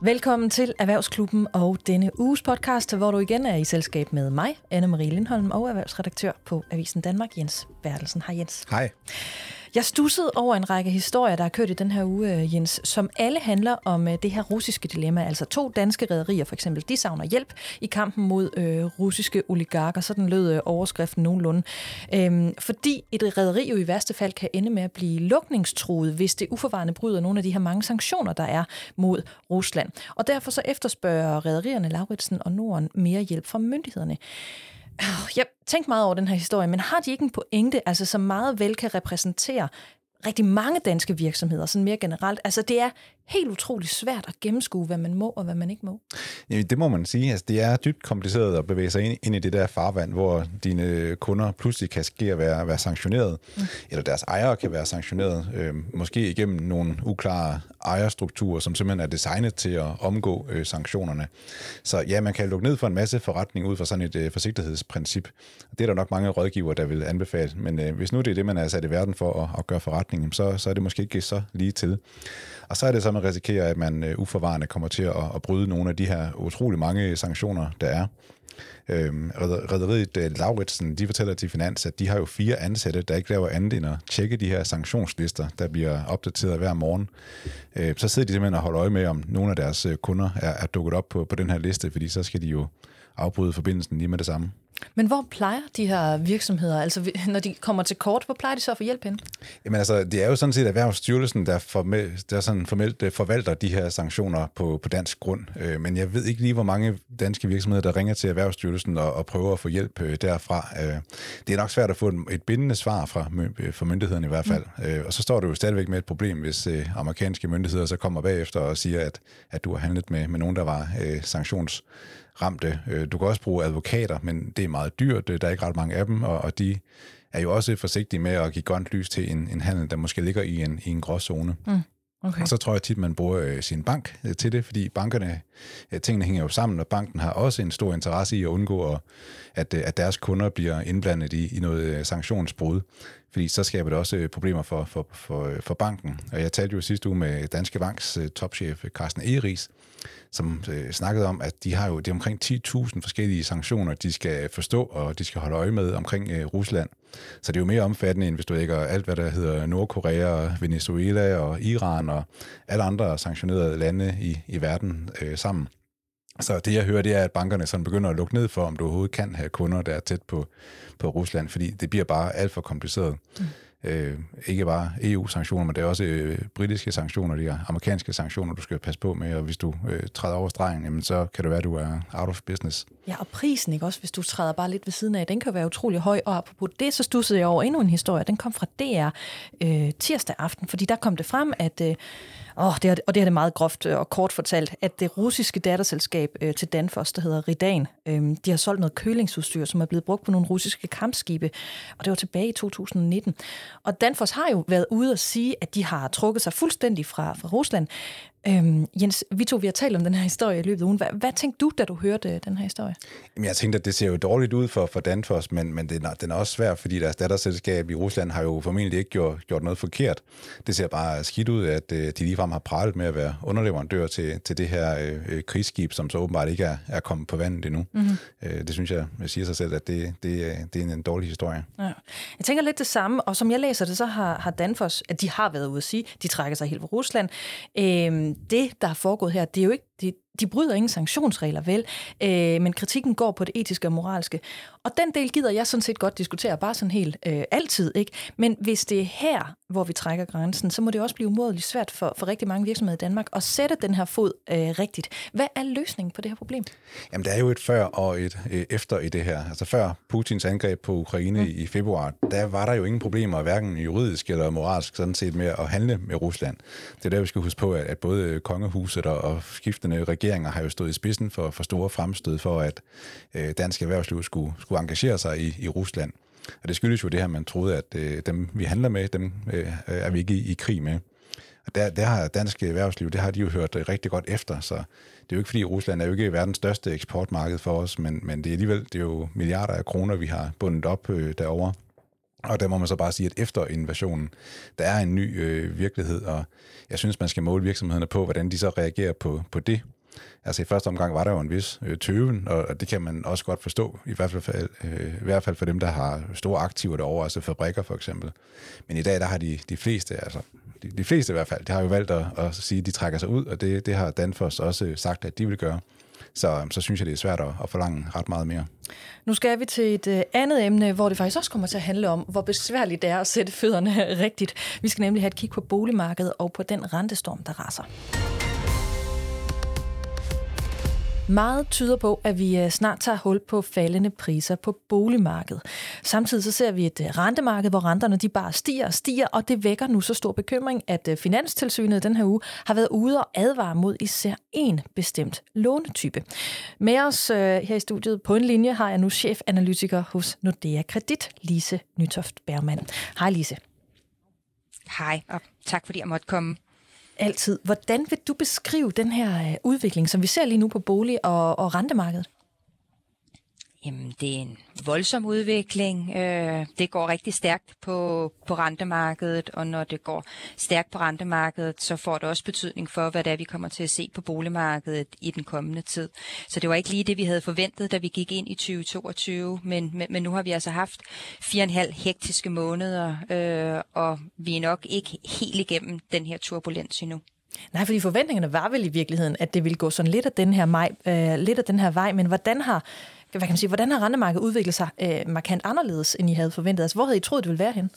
Velkommen til Erhvervsklubben og denne uges podcast, hvor du igen er i selskab med mig, Anne-Marie Lindholm, og erhvervsredaktør på Avisen Danmark, Jens Bertelsen. Hej Jens. Hej. Jeg stussede over en række historier, der er kørt i den her uge, øh, Jens, som alle handler om øh, det her russiske dilemma. Altså to danske rædderier for eksempel, de savner hjælp i kampen mod øh, russiske oligarker. Sådan lød øh, overskriften nogenlunde. Øhm, fordi et rædderi jo i værste fald kan ende med at blive lukningstruet, hvis det uforvarende bryder nogle af de her mange sanktioner, der er mod Rusland. Og derfor så efterspørger rædderierne Lauritsen og Norden mere hjælp fra myndighederne. Jeg tænkte meget over den her historie, men har de ikke en pointe, altså som meget vel kan repræsentere rigtig mange danske virksomheder, sådan mere generelt. Altså det er helt utroligt svært at gennemskue, hvad man må og hvad man ikke må. Ja, det må man sige. Altså, det er dybt kompliceret at bevæge sig ind, ind i det der farvand, hvor dine kunder pludselig kan ske at være, være sanktioneret, mm. eller deres ejere kan være sanktioneret, øh, måske igennem nogle uklare ejerstrukturer, som simpelthen er designet til at omgå øh, sanktionerne. Så ja, man kan lukke ned for en masse forretning ud fra sådan et øh, forsigtighedsprincip. Det er der nok mange rådgiver, der vil anbefale, men øh, hvis nu det er det, man er sat i verden for at, at gøre forretning, så, så er det måske ikke så lige til. Og så er det så, man risikerer, at man øh, uforvarende kommer til at, at bryde nogle af de her utrolig mange sanktioner, der er. Øhm, Rederiet øh, Lauritsen, de fortæller til Finans, at de har jo fire ansatte, der ikke laver andet end at tjekke de her sanktionslister, der bliver opdateret hver morgen. Øh, så sidder de simpelthen og holder øje med, om nogle af deres øh, kunder er, er dukket op på, på den her liste, fordi så skal de jo afbryde forbindelsen lige med det samme. Men hvor plejer de her virksomheder, altså når de kommer til kort, hvor plejer de så at få hjælp hen? Jamen altså, det er jo sådan set Erhvervsstyrelsen, der, formelt, der sådan formelt øh, forvalter de her sanktioner på, på dansk grund. Øh, men jeg ved ikke lige, hvor mange danske virksomheder, der ringer til Erhvervsstyrelsen og, og prøver at få hjælp øh, derfra. Det er nok svært at få et bindende svar fra, fra myndighederne i hvert fald. Mm. Og så står du jo stadigvæk med et problem, hvis amerikanske myndigheder så kommer bagefter og siger, at, at du har handlet med, med nogen, der var sanktions ramte. Øh, du kan også bruge advokater, men det er meget dyrt. Der er ikke ret mange af dem, og, og de er jo også forsigtige med at give grønt lys til en, en handel, der måske ligger i en, i en gråzone. Mm. Okay. Og så tror jeg tit, man bruger øh, sin bank øh, til det, fordi bankerne, øh, tingene hænger jo sammen, og banken har også en stor interesse i at undgå, at, øh, at deres kunder bliver indblandet i, i noget øh, sanktionsbrud, fordi så skaber det også øh, problemer for, for, for, øh, for banken. Og jeg talte jo sidste uge med Danske Banks øh, topchef Carsten Eris, som øh, snakkede om, at de har jo det omkring 10.000 forskellige sanktioner, de skal forstå, og de skal holde øje med omkring øh, Rusland. Så det er jo mere omfattende, end hvis du lægger alt, hvad der hedder Nordkorea, Venezuela og Iran og alle andre sanktionerede lande i, i verden øh, sammen. Så det jeg hører, det er, at bankerne sådan begynder at lukke ned for, om du overhovedet kan have kunder, der er tæt på, på Rusland, fordi det bliver bare alt for kompliceret. Mm øh, ikke bare EU-sanktioner, men det er også øh, britiske sanktioner, de amerikanske sanktioner, du skal passe på med, og hvis du øh, træder over stregen, jamen, så kan det være, at du er out of business. Ja, og prisen, ikke også, hvis du træder bare lidt ved siden af, den kan være utrolig høj, og apropos det, så stussede jeg over endnu en historie, den kom fra DR øh, tirsdag aften, fordi der kom det frem, at øh, oh, det er, og det er det meget groft øh, og kort fortalt, at det russiske datterselskab øh, til Danfoss, der hedder Ridan, øh, de har solgt noget kølingsudstyr, som er blevet brugt på nogle russiske kampskibe, og det var tilbage i 2019. Og Danfoss har jo været ude at sige, at de har trukket sig fuldstændig fra, fra Rusland, Øhm, Jens, vi to vi har talt om den her historie i løbet af ugen. Hvad, hvad tænkte du, da du hørte øh, den her historie? Jamen, jeg tænkte, at det ser jo dårligt ud for, for Danfoss, men, men den, er, den er også svær, fordi deres datterselskab i Rusland har jo formentlig ikke gjort, gjort noget forkert. Det ser bare skidt ud, at øh, de ligefrem har pralet med at være underleverandør til, til det her øh, øh, krigsskib, som så åbenbart ikke er, er kommet på vandet endnu. Mm-hmm. Øh, det synes jeg, jeg siger sig selv, at det, det, det er en, en dårlig historie. Ja. Jeg tænker lidt det samme, og som jeg læser det, så har, har Danfoss, at de har været ude at sige, de trækker sig helt fra Rusland. Øh, det, der er foregået her, det er jo ikke, det, de bryder ingen sanktionsregler, vel? Øh, men kritikken går på det etiske og moralske. Og den del gider jeg sådan set godt diskutere, bare sådan helt øh, altid, ikke? Men hvis det er her, hvor vi trækker grænsen, så må det også blive umådeligt svært for, for rigtig mange virksomheder i Danmark at sætte den her fod øh, rigtigt. Hvad er løsningen på det her problem? Jamen, der er jo et før og et øh, efter i det her. Altså før Putins angreb på Ukraine mm. i februar, der var der jo ingen problemer, hverken juridisk eller moralsk, sådan set med at handle med Rusland. Det er der, vi skal huske på, at, at både kongehuset og, og skiftende regeringer har jo stået i spidsen for, for store fremstød for, at øh, dansk erhvervsliv skulle, skulle engagere sig i, i Rusland. Og det skyldes jo det her, man troede, at øh, dem, vi handler med, dem øh, er vi ikke i, i krig med. Og der, der har dansk erhvervsliv, det har de jo hørt øh, rigtig godt efter, så det er jo ikke fordi, Rusland er jo ikke verdens største eksportmarked for os, men, men det er alligevel det er jo milliarder af kroner, vi har bundet op øh, derovre. Og der må man så bare sige, at efter invasionen, der er en ny øh, virkelighed, og jeg synes, man skal måle virksomhederne på, hvordan de så reagerer på, på det. Altså i første omgang var der jo en vis øh, tøven, og det kan man også godt forstå, i hvert, fald, øh, i hvert fald for dem, der har store aktiver derovre, altså fabrikker for eksempel. Men i dag, der har de, de fleste, altså de, de fleste i hvert fald, de har jo valgt at, at sige, at de trækker sig ud, og det, det har Danfoss også øh, sagt, at de vil gøre. Så, øhm, så synes jeg, det er svært at, at forlange ret meget mere. Nu skal vi til et øh, andet emne, hvor det faktisk også kommer til at handle om, hvor besværligt det er at sætte fødderne rigtigt. Vi skal nemlig have et kig på boligmarkedet og på den rentestorm, der raser. Meget tyder på, at vi øh, snart tager hul på faldende priser på boligmarkedet. Samtidig så ser vi et øh, rentemarked, hvor renterne de bare stiger og stiger, og det vækker nu så stor bekymring, at øh, Finanstilsynet den her uge har været ude og advare mod især en bestemt lånetype. Med os her i studiet på en linje har jeg nu chefanalytiker hos Nordea Kredit, Lise Nytoft Bergmann. Hej Lise. Hej, og tak fordi jeg måtte komme altid. Hvordan vil du beskrive den her øh, udvikling, som vi ser lige nu på bolig- og, og rentemarkedet? Jamen, det er en voldsom udvikling. Øh, det går rigtig stærkt på, på rentemarkedet, og når det går stærkt på rentemarkedet, så får det også betydning for, hvad det er, vi kommer til at se på boligmarkedet i den kommende tid. Så det var ikke lige det, vi havde forventet, da vi gik ind i 2022, men, men, men nu har vi altså haft fire og en halv hektiske måneder, øh, og vi er nok ikke helt igennem den her turbulens endnu. Nej, fordi forventningerne var vel i virkeligheden, at det ville gå sådan lidt af den her, maj, øh, lidt af den her vej, men hvordan har hvad kan man sige, hvordan har rentemarkedet udviklet sig øh, markant anderledes, end I havde forventet? Altså, hvor havde I troet, det ville være hen?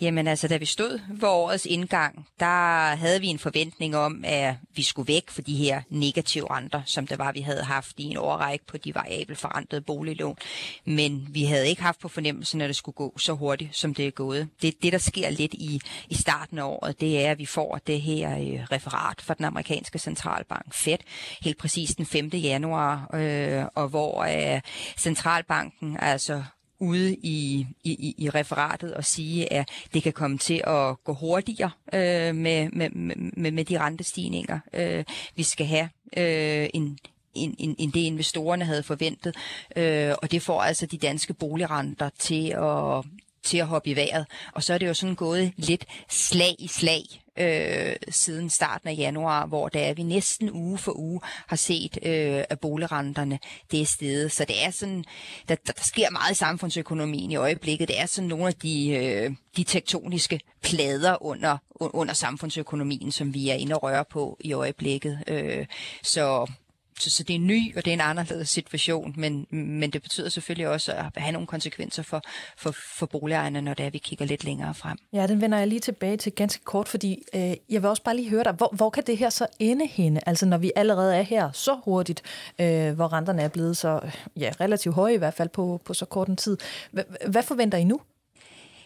Jamen altså, da vi stod ved årets indgang, der havde vi en forventning om, at vi skulle væk fra de her negative renter, som det var, vi havde haft i en årrække på de variabelt forrentede boliglån. Men vi havde ikke haft på fornemmelsen, at det skulle gå så hurtigt, som det er gået. Det, det der sker lidt i, i starten af året, det er, at vi får det her øh, referat fra den amerikanske centralbank, Fed, helt præcis den 5. januar, øh, og hvor øh, centralbanken altså ude i, i, i referatet og sige, at det kan komme til at gå hurtigere øh, med, med, med, med de rentestigninger, øh, vi skal have. Øh, en, end, end, end det investorerne havde forventet. Øh, og det får altså de danske boligrenter til at, til at hoppe i vejret. Og så er det jo sådan gået lidt slag i slag øh, siden starten af januar, hvor der er vi næsten uge for uge har set, øh, at boligrenterne det er stedet. Så det er sådan, der, der, der sker meget i samfundsøkonomien i øjeblikket. Det er sådan nogle af de, øh, de tektoniske plader under, under samfundsøkonomien, som vi er inde og røre på i øjeblikket. Øh, så så, så det er en ny, og det er en anderledes situation, men, men det betyder selvfølgelig også at have nogle konsekvenser for, for, for boligejerne, når det er, vi kigger lidt længere frem. Ja, den vender jeg lige tilbage til ganske kort, fordi øh, jeg vil også bare lige høre dig, hvor, hvor kan det her så ende henne? Altså når vi allerede er her så hurtigt, øh, hvor renterne er blevet så øh, ja, relativt høje i hvert fald på, på så kort en tid. H- hvad forventer I nu?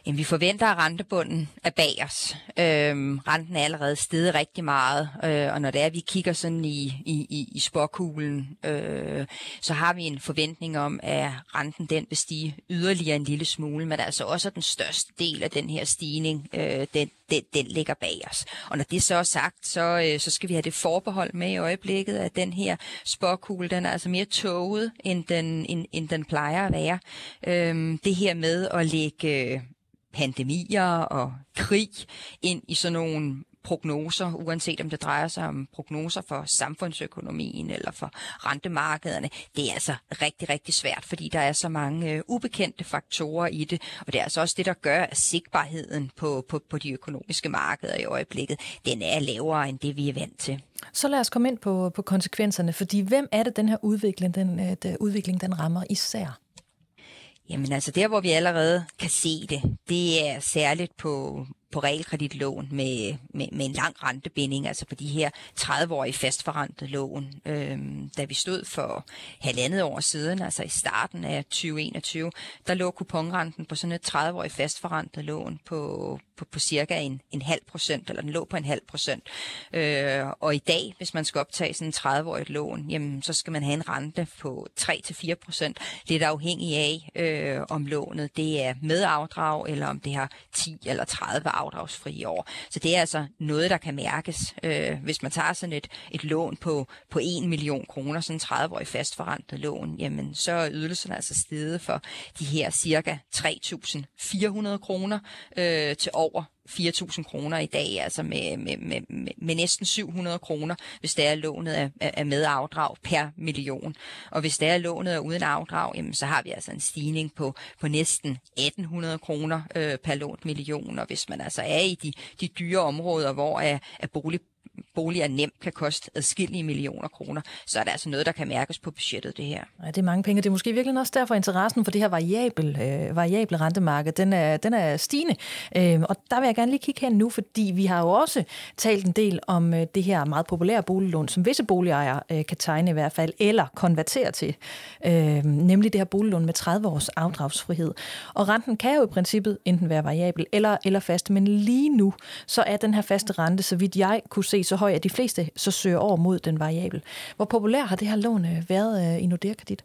Jamen, vi forventer, at rentebunden er bag os. Øhm, renten er allerede steget rigtig meget, øh, og når det er, at vi kigger sådan i, i, i, i sporkuglen, øh, så har vi en forventning om, at renten den vil stige yderligere en lille smule, men altså også den største del af den her stigning, øh, den, den, den ligger bag os. Og når det så er sagt, så, øh, så skal vi have det forbehold med i øjeblikket, at den her sporkugle, den er altså mere tåget, end den, end, end den plejer at være. Øhm, det her med at lægge øh, pandemier og krig ind i sådan nogle prognoser, uanset om det drejer sig om prognoser for samfundsøkonomien eller for rentemarkederne. Det er altså rigtig, rigtig svært, fordi der er så mange øh, ubekendte faktorer i det, og det er altså også det, der gør, at sigtbarheden på, på, på de økonomiske markeder i øjeblikket, den er lavere end det, vi er vant til. Så lad os komme ind på, på konsekvenserne, fordi hvem er det, den her udvikling, den, øh, den udvikling, den rammer især? Jamen altså der, hvor vi allerede kan se det, det er særligt på, på realkreditlån med, med, med en lang rentebinding, altså på de her 30-årige fastforrentede lån. øh, da vi stod for halvandet år siden, altså i starten af 2021, der lå kuponrenten på sådan et 30-årigt fastforrentet lån på, på, på cirka en, en halv procent, eller den lå på en halv procent. Øh, og i dag, hvis man skal optage sådan en 30-årigt lån, jamen, så skal man have en rente på 3-4 procent, lidt afhængig af, øh, om lånet det er med afdrag, eller om det har 10 eller 30 afdragsfrie år. Så det er altså noget, der kan mærkes. Øh, hvis man tager sådan et, et lån på, på 1 million kroner, sådan 30-årig fastforrentet lån, jamen så er ydelserne altså steget for de her cirka 3.400 kroner øh, til over 4.000 kroner i dag, altså med, med, med, med, næsten 700 kroner, hvis det er lånet er, er med afdrag per million. Og hvis det er lånet er uden afdrag, jamen, så har vi altså en stigning på, på næsten 1.800 kroner øh, per lånt million. Og hvis man altså er i de, de dyre områder, hvor er, er bolig boliger nemt kan koste adskillige millioner kroner, så er det altså noget, der kan mærkes på budgettet, det her. Ja, det er mange penge. Det er måske virkelig også derfor interessen for det her variabel, øh, variable rentemarked, den er, den er stigende. Øh, og der vil jeg gerne lige kigge hen nu, fordi vi har jo også talt en del om øh, det her meget populære boliglån, som visse boligejere øh, kan tegne i hvert fald, eller konvertere til. Øh, nemlig det her boliglån med 30 års afdragsfrihed. Og renten kan jo i princippet enten være variabel eller, eller fast, men lige nu, så er den her faste rente, så vidt jeg kunne se, så høj, at de fleste så søger over mod den variabel. Hvor populær har det her lån øh, været øh, i Nordea Kredit?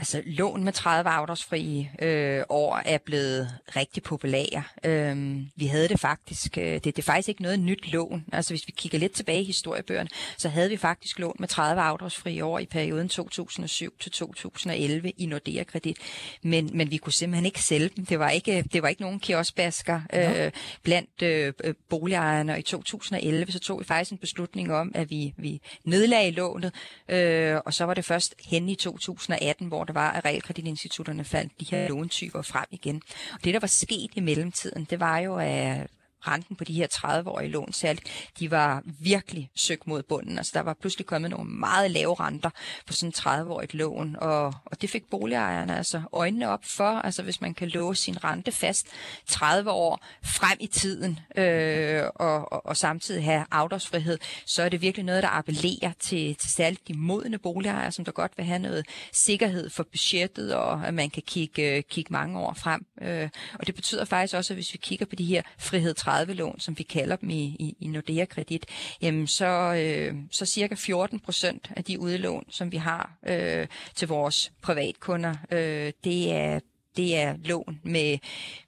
Altså lån med 30 afdragsfri øh, år er blevet rigtig populære. Øhm, vi havde det faktisk, øh, det, det er faktisk ikke noget nyt lån. Altså hvis vi kigger lidt tilbage i historiebøgerne, så havde vi faktisk lån med 30 afdragsfri år i perioden 2007 til 2011 i Nordea Kredit. Men, men vi kunne simpelthen ikke sælge dem. Det var ikke, det var ikke nogen kioskbasker øh, blandt øh, boligejerne. Og i 2011 så tog vi faktisk en beslutning om, at vi, vi nedlagde lånet, øh, og så var det først hen i 2018, hvor der var, at realkreditinstitutterne fandt de her låntyper frem igen. Og det, der var sket i mellemtiden, det var jo, at renten på de her 30-årige lån særligt, de var virkelig søgt mod bunden. Altså der var pludselig kommet nogle meget lave renter på sådan 30-årigt lån, og, og det fik boligejerne altså øjnene op for, altså hvis man kan låse sin rente fast 30 år frem i tiden, øh, og, og, og samtidig have afdragsfrihed, så er det virkelig noget, der appellerer til, til særligt de modne boligejere, som der godt vil have noget sikkerhed for budgettet, og at man kan kigge, øh, kigge mange år frem. Øh, og det betyder faktisk også, at hvis vi kigger på de her frihed 30-lån, som vi kalder dem i, i, i Nordea Kredit, jamen så, øh, så cirka 14 procent af de udlån, som vi har øh, til vores privatkunder, øh, det er det er lån med,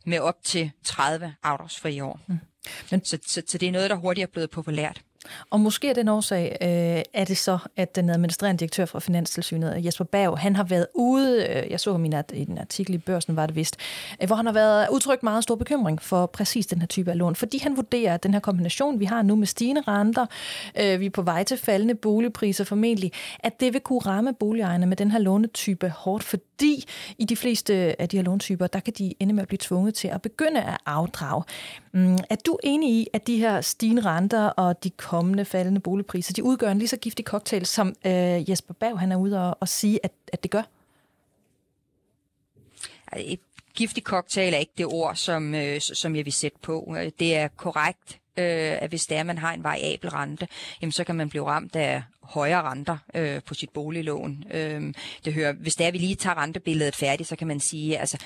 med op til 30 afdragsfri år. Mm. Men, så, så, så det er noget, der hurtigt er blevet populært. Og måske af den årsag øh, er det så, at den administrerende direktør fra Finanstilsynet, Jesper Berg, han har været ude, øh, jeg så ham i en artikel i børsen, var det vist, øh, hvor han har været udtrykt meget stor bekymring for præcis den her type af lån, fordi han vurderer, at den her kombination, vi har nu med stigende renter, øh, vi er på vej til faldende boligpriser formentlig, at det vil kunne ramme boligejerne med den her lånetype hårdt, fordi i de fleste af de her låntyper, der kan de ende med at blive tvunget til at begynde at afdrage. Mm, er du enig i, at de her stigende renter og de kommende faldende boligpriser, de udgør en lige så giftig cocktail, som øh, Jesper Bav han er ude og, og sige, at, at det gør? Et giftig cocktail er ikke det ord, som, øh, som jeg vil sætte på. Det er korrekt, øh, at hvis det er, man har en variabel rente, jamen, så kan man blive ramt af højere renter øh, på sit boliglån. Øh, det hører, hvis det er, at vi lige tager rentebilledet færdigt, så kan man sige, altså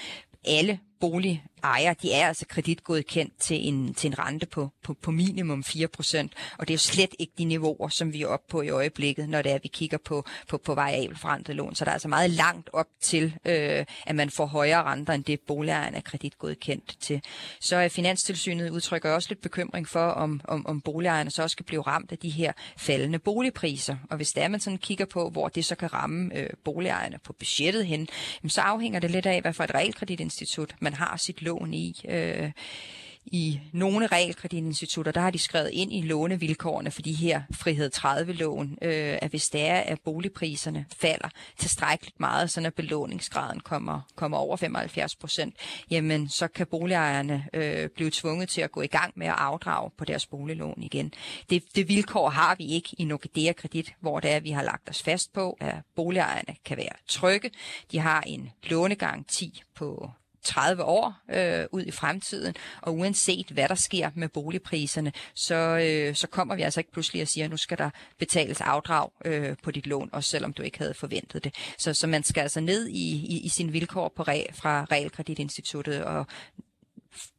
alle bolig boligejere, de er altså kreditgodkendt til en, til en rente på, på, på minimum 4%, og det er jo slet ikke de niveauer, som vi er oppe på i øjeblikket, når det er, at vi kigger på, på, på variabel forrentet lån. Så der er altså meget langt op til, øh, at man får højere renter, end det boligejeren er kreditgodkendt til. Så er Finanstilsynet udtrykker også lidt bekymring for, om, om, om boligejerne så også skal blive ramt af de her faldende boligpriser. Og hvis der man sådan kigger på, hvor det så kan ramme øh, boligejerne på budgettet hen, så afhænger det lidt af, hvad for et realkreditinstitut man har sit lån i. Øh, i nogle realkreditinstitutter, der har de skrevet ind i lånevilkårene for de her frihed 30-lån, øh, at hvis det er, at boligpriserne falder tilstrækkeligt meget, så når belåningsgraden kommer, kommer over 75 procent, jamen så kan boligejerne øh, blive tvunget til at gå i gang med at afdrage på deres boliglån igen. Det, det vilkår har vi ikke i Nordea Kredit, hvor det er, at vi har lagt os fast på, at boligejerne kan være trygge. De har en lånegaranti på 30 år øh, ud i fremtiden, og uanset hvad der sker med boligpriserne, så, øh, så kommer vi altså ikke pludselig og siger, at nu skal der betales afdrag øh, på dit lån, også selvom du ikke havde forventet det. Så, så man skal altså ned i, i, i sine vilkår på re, fra Realkreditinstituttet og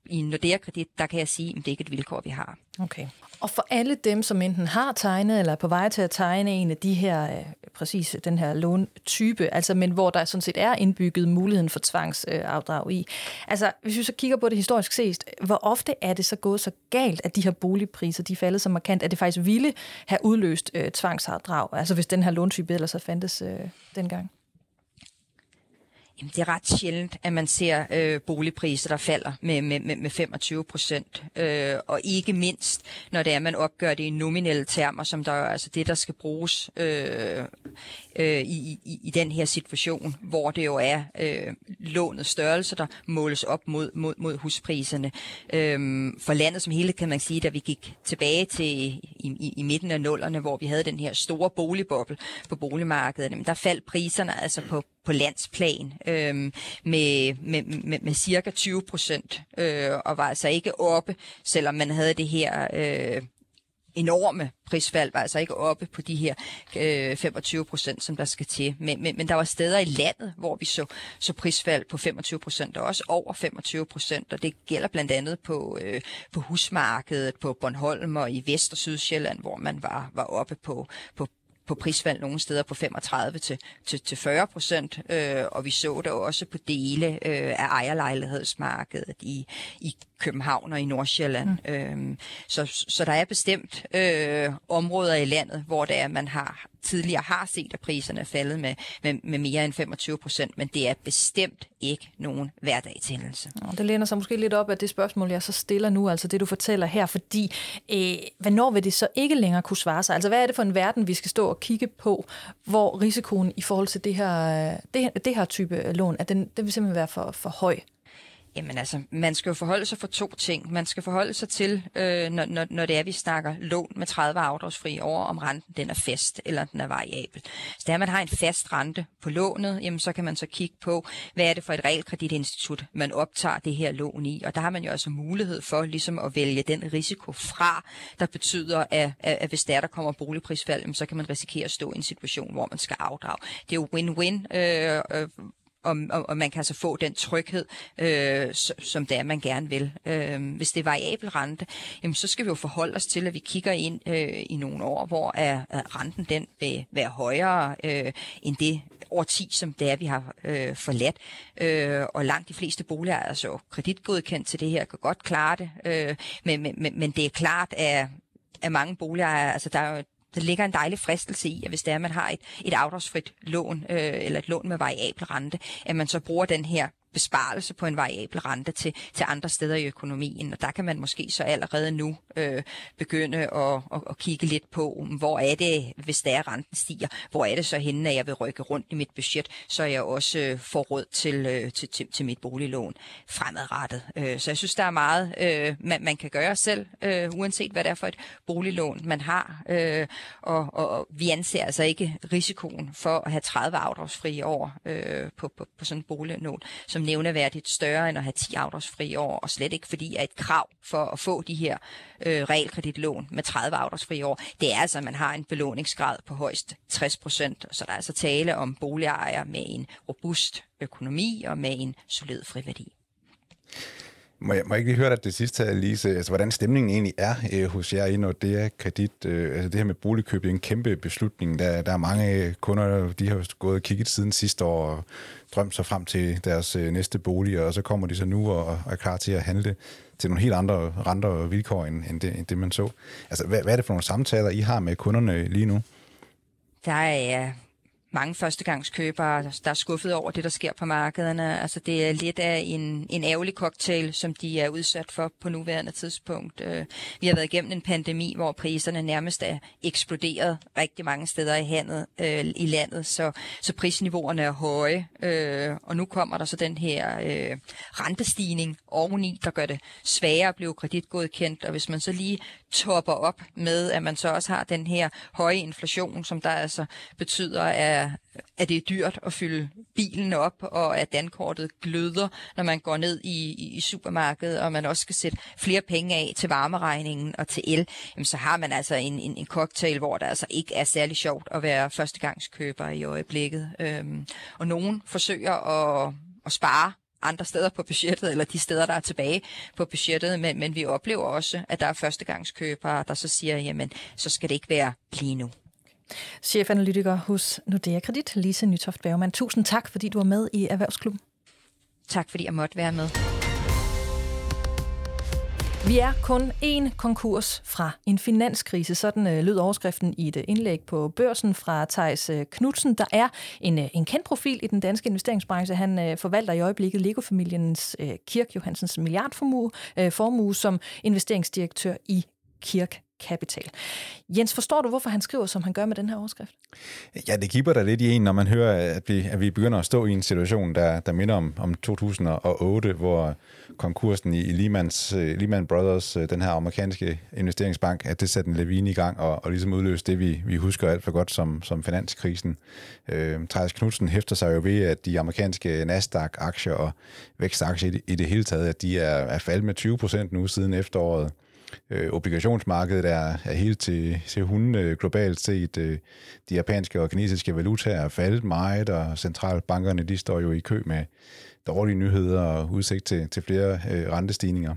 i Nordea Kredit, der kan jeg sige, at det er ikke et vilkår, vi har. Okay. Og for alle dem, som enten har tegnet eller er på vej til at tegne en af de her, øh, præcis den her låntype, altså, men hvor der sådan set er indbygget muligheden for tvangsafdrag i. Altså, hvis vi så kigger på det historisk set, hvor ofte er det så gået så galt, at de her boligpriser, de er faldet så markant, at det faktisk ville have udløst øh, tvangsafdrag, altså hvis den her låntype ellers så fandtes øh, dengang? Jamen, det er ret sjældent, at man ser øh, boligpriser, der falder med, med, med, med 25 procent. Øh, og ikke mindst, når det er, man opgør det i nominelle termer, som der er altså det, der skal bruges øh, øh, i, i, i den her situation, hvor det jo er øh, lånet størrelse, der måles op mod, mod, mod huspriserne. Øh, for landet som hele kan man sige, da vi gik tilbage til i, i, i midten af nullerne, hvor vi havde den her store boligboble på boligmarkedet, jamen, der faldt priserne altså på på landsplan øh, med, med, med, med cirka 20 procent, øh, og var altså ikke oppe, selvom man havde det her øh, enorme prisfald, var altså ikke oppe på de her øh, 25 procent, som der skal til. Men, men, men der var steder i landet, hvor vi så, så prisfald på 25 procent, og også over 25 procent, og det gælder blandt andet på, øh, på husmarkedet, på Bornholm og i Vest- og Sydsjælland, hvor man var, var oppe på, på, på prisfald nogle steder på 35 til, til, til 40 procent, øh, og vi så det også på dele øh, af ejerlejlighedsmarkedet i, i København og i Nordsjælland. Mm. Øhm, så, så der er bestemt øh, områder i landet, hvor det er, man har tidligere har set, at priserne er faldet med, med, med mere end 25 procent, men det er bestemt ikke nogen hverdagshændelse. Det læner sig måske lidt op af det spørgsmål, jeg så stiller nu, altså det, du fortæller her, fordi øh, hvornår vil det så ikke længere kunne svare sig? Altså hvad er det for en verden, vi skal stå og kigge på, hvor risikoen i forhold til det her, øh, det, det her type lån, at den, den vil simpelthen være for, for høj? Jamen altså, man skal jo forholde sig for to ting. Man skal forholde sig til, øh, når, når, når det er, vi snakker lån med 30 afdragsfri over, om renten den er fast eller den er variabel. Så der man har en fast rente på lånet, jamen så kan man så kigge på, hvad er det for et realkreditinstitut, man optager det her lån i. Og der har man jo altså mulighed for ligesom at vælge den risiko fra, der betyder, at, at, at hvis der, der kommer boligprisfald, jamen, så kan man risikere at stå i en situation, hvor man skal afdrage. Det er jo win-win øh, øh, og, og, og man kan altså få den tryghed, øh, som det er, man gerne vil. Øh, hvis det er variabel rente, jamen, så skal vi jo forholde os til, at vi kigger ind øh, i nogle år, hvor er, er renten den vil være højere øh, end det årti, som det er, vi har øh, forladt. Øh, og langt de fleste boliger er altså kreditgodkendt til det her, kan godt klare det. Øh, men, men, men det er klart, at at mange boliger, altså der er jo der ligger en dejlig fristelse i, at hvis det er, at man har et, et afdragsfrit lån, øh, eller et lån med variabel rente, at man så bruger den her besparelse på en variabel rente til, til andre steder i økonomien. Og der kan man måske så allerede nu øh, begynde at, at, at kigge lidt på, hvor er det, hvis der er renten stiger, hvor er det så henne, at jeg vil rykke rundt i mit budget, så jeg også øh, får råd til, øh, til, til, til mit boliglån fremadrettet. Øh, så jeg synes, der er meget, øh, man, man kan gøre selv, øh, uanset hvad det er for et boliglån, man har. Øh, og, og, og vi anser altså ikke risikoen for at have 30 afdragsfrie år øh, på, på, på sådan et boliglån, som nævneværdigt større end at have 10 afdragsfri år, og slet ikke fordi, at et krav for at få de her øh, realkreditlån med 30 afdragsfri år, det er altså, at man har en belåningsgrad på højst 60 procent, så der er altså tale om boligejere med en robust økonomi og med en solid friværdi. Må jeg, må jeg ikke lige høre dig det sidste her, Lise? Altså, hvordan stemningen egentlig er øh, hos jer i Nordea Kredit? Øh, altså, det her med boligkøb er en kæmpe beslutning. Der, der er mange kunder, de har gået og kigget siden sidste år og drømt sig frem til deres øh, næste bolig, og så kommer de så nu og, og er klar til at handle til nogle helt andre renter og vilkår, end, end, det, end det, man så. Altså, hvad, hvad er det for nogle samtaler, I har med kunderne lige nu? Der er mange førstegangskøbere, der er skuffet over det, der sker på markederne. Altså det er lidt af en, en ærgerlig cocktail, som de er udsat for på nuværende tidspunkt. Øh, vi har været igennem en pandemi, hvor priserne nærmest er eksploderet rigtig mange steder i, handet, øh, i landet, så, så prisniveauerne er høje. Øh, og nu kommer der så den her øh, rentestigning oveni, der gør det sværere at blive kreditgodkendt. Og hvis man så lige topper op med, at man så også har den her høje inflation, som der altså betyder, at, at det er dyrt at fylde bilen op, og at dankortet gløder, når man går ned i, i supermarkedet, og man også skal sætte flere penge af til varmeregningen og til el, jamen så har man altså en, en, en cocktail, hvor der altså ikke er særlig sjovt at være førstegangskøber i øjeblikket. Øhm, og nogen forsøger at, at spare andre steder på budgettet, eller de steder, der er tilbage på budgettet, men, men vi oplever også, at der er førstegangskøbere, der så siger, jamen, så skal det ikke være lige nu. Chefanalytiker hos Nordea Kredit, Lise Nytoft Bergman. Tusind tak, fordi du var med i Erhvervsklubben. Tak, fordi jeg måtte være med. Vi er kun én konkurs fra en finanskrise. Sådan øh, lød overskriften i et indlæg på børsen fra Thijs øh, Knudsen. Der er en, øh, en kendt profil i den danske investeringsbranche. Han øh, forvalter i øjeblikket Lego-familiens øh, Kirk Johansens milliardformue øh, formue som investeringsdirektør i Kirk Kapital. Jens, forstår du, hvorfor han skriver, som han gør med den her overskrift? Ja, det kipper der lidt i en, når man hører, at vi, at vi begynder at stå i en situation, der, der minder om, om 2008, hvor konkursen i Lehman's, øh, Lehman Brothers, øh, den her amerikanske investeringsbank, at det satte en lavine i gang og, og ligesom udløste det, vi, vi husker alt for godt som, som finanskrisen. Øh, Thijs Knudsen hæfter sig jo ved, at de amerikanske Nasdaq-aktier og vækstaktier i, i det hele taget, at de er, er faldet med 20 procent nu siden efteråret. Øh, obligationsmarkedet er, er helt til, til hunde øh, globalt set. Øh, de japanske og kinesiske valutaer er faldet meget, og centralbankerne de står jo i kø med dårlige nyheder og udsigt til, til flere øh, rentestigninger.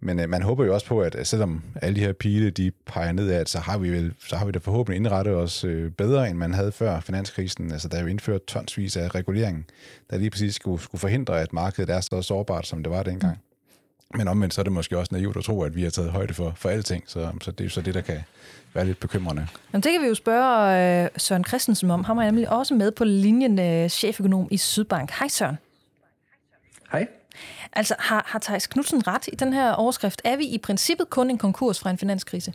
Men øh, man håber jo også på, at selvom alle de her pile de peger nedad, så har vi vel, så har vi da forhåbentlig indrettet os øh, bedre, end man havde før finanskrisen. Altså, der er jo indført tonsvis af regulering, der lige præcis skulle, skulle forhindre, at markedet er så sårbart, som det var dengang. Men omvendt så er det måske også naivt at tro, at vi har taget højde for, for alting, så, så det er jo så det, der kan være lidt bekymrende. Jamen, det kan vi jo spørge øh, Søren Christensen om. Han er nemlig også med på linjen øh, cheføkonom i Sydbank. Hej Søren. Hej. Altså, har, har Thijs Knudsen ret i den her overskrift? Er vi i princippet kun en konkurs fra en finanskrise?